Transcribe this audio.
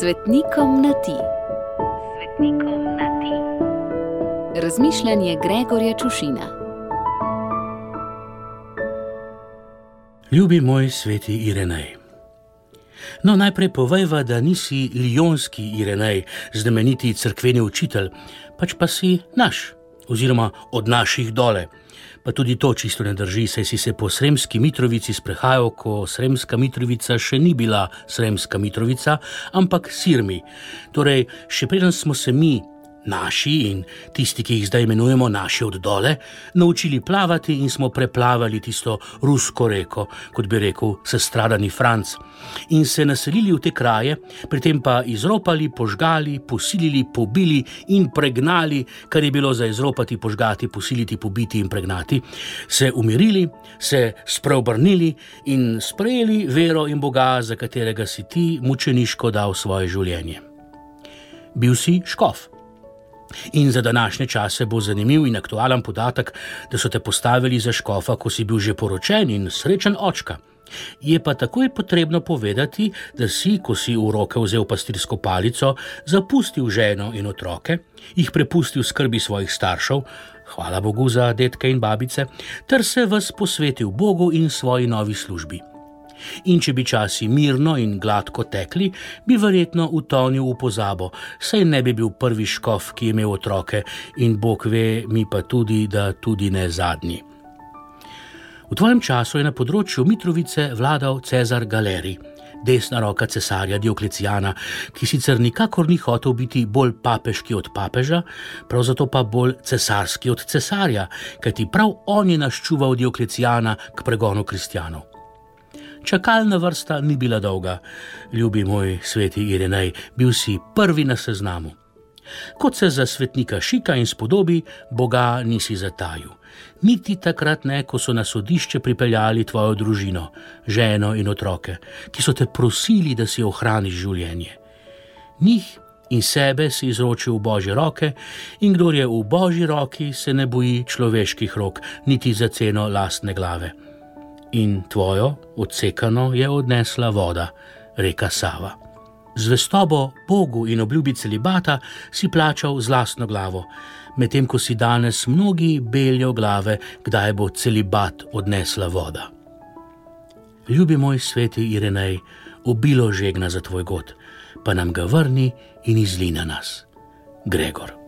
Svetnikom na ti. Svetnikom na ti. Razmišljanje Gregorja Čušina. Ljubi moj sveti Irenej. No, najprej povejva, da nisi lijonski Irenej, znameniti crkveni učitelj, pač pa si naš, oziroma od naših dole. Pa tudi to čisto ne drži, saj si se po Sremski Mitrovici sprehajal, ko Sremska Mitrovica še ni bila Sremska Mitrovica, ampak Sirmi. Torej, še preden smo se mi naši in tisti, ki jih zdaj imenujemo naši od dole, naučili plavati in smo preplavali tisto rusko reko, kot bi rekel, sestradani Franc, in se naselili v te kraje, pri tem pa izropali, požgali, posilili, pobili in pregnali, kar je bilo za izropati, požgati, posiliti, pobiti in pregnati, se umirili, se spreobrnili in sprejeli vero in Boga, za katerega si ti mučeniško dal svoje življenje. Bil si škof. In za današnje čase bo zanimiv in aktualen podatek, da so te postavili za škofa, ko si bil že poročen in srečen očka. Je pa takoj potrebno povedati, da si, ko si v roke vzel pastirsko palico, zapustil ženo in otroke, jih prepustil skrbi svojih staršev, hvala Bogu za detke in babice, ter se vas posvetil Bogu in svoji novi službi. In če bi časi mirno in gladko tekli, bi verjetno utonil v pozabo, saj ne bi bil prvi škof, ki je imel otroke, in Bog ve, mi pa tudi, da tudi ne zadnji. V tvojem času je na področju Mitrovice vladal Cezar Galeri, desna roka cesarja Dioklecijana, ki sicer nikakor ni hotel biti bolj papeški od papeža, prav zato pa bolj cesarski od cesarja, kajti prav on je naščuval Dioklecijana k pregonu kristjanov. Čakalna vrsta ni bila dolga, ljubi moj sveti Irenej, bil si prvi na seznamu. Kot se za svetnika šika in spodobi, Boga nisi zatajil. Niti takrat ne, ko so na sodišče pripeljali tvojo družino, ženo in otroke, ki so te prosili, da si ohraniš življenje. Njih in sebe si izročil v božje roke, in kdo je v božji roki, se ne boji človeških rok, niti za ceno lastne glave in tvojo odsekano je odnesla voda, reka Sava. Zvestobo Bogu in obljubi celibata si plačal z lastno glavo, medtem ko si danes mnogi beljo glave, kdaj bo celibat odnesla voda. Ljubi moj sveti Irenej, obilo žegna za tvoj god, pa nam ga vrni in izli na nas. Gregor.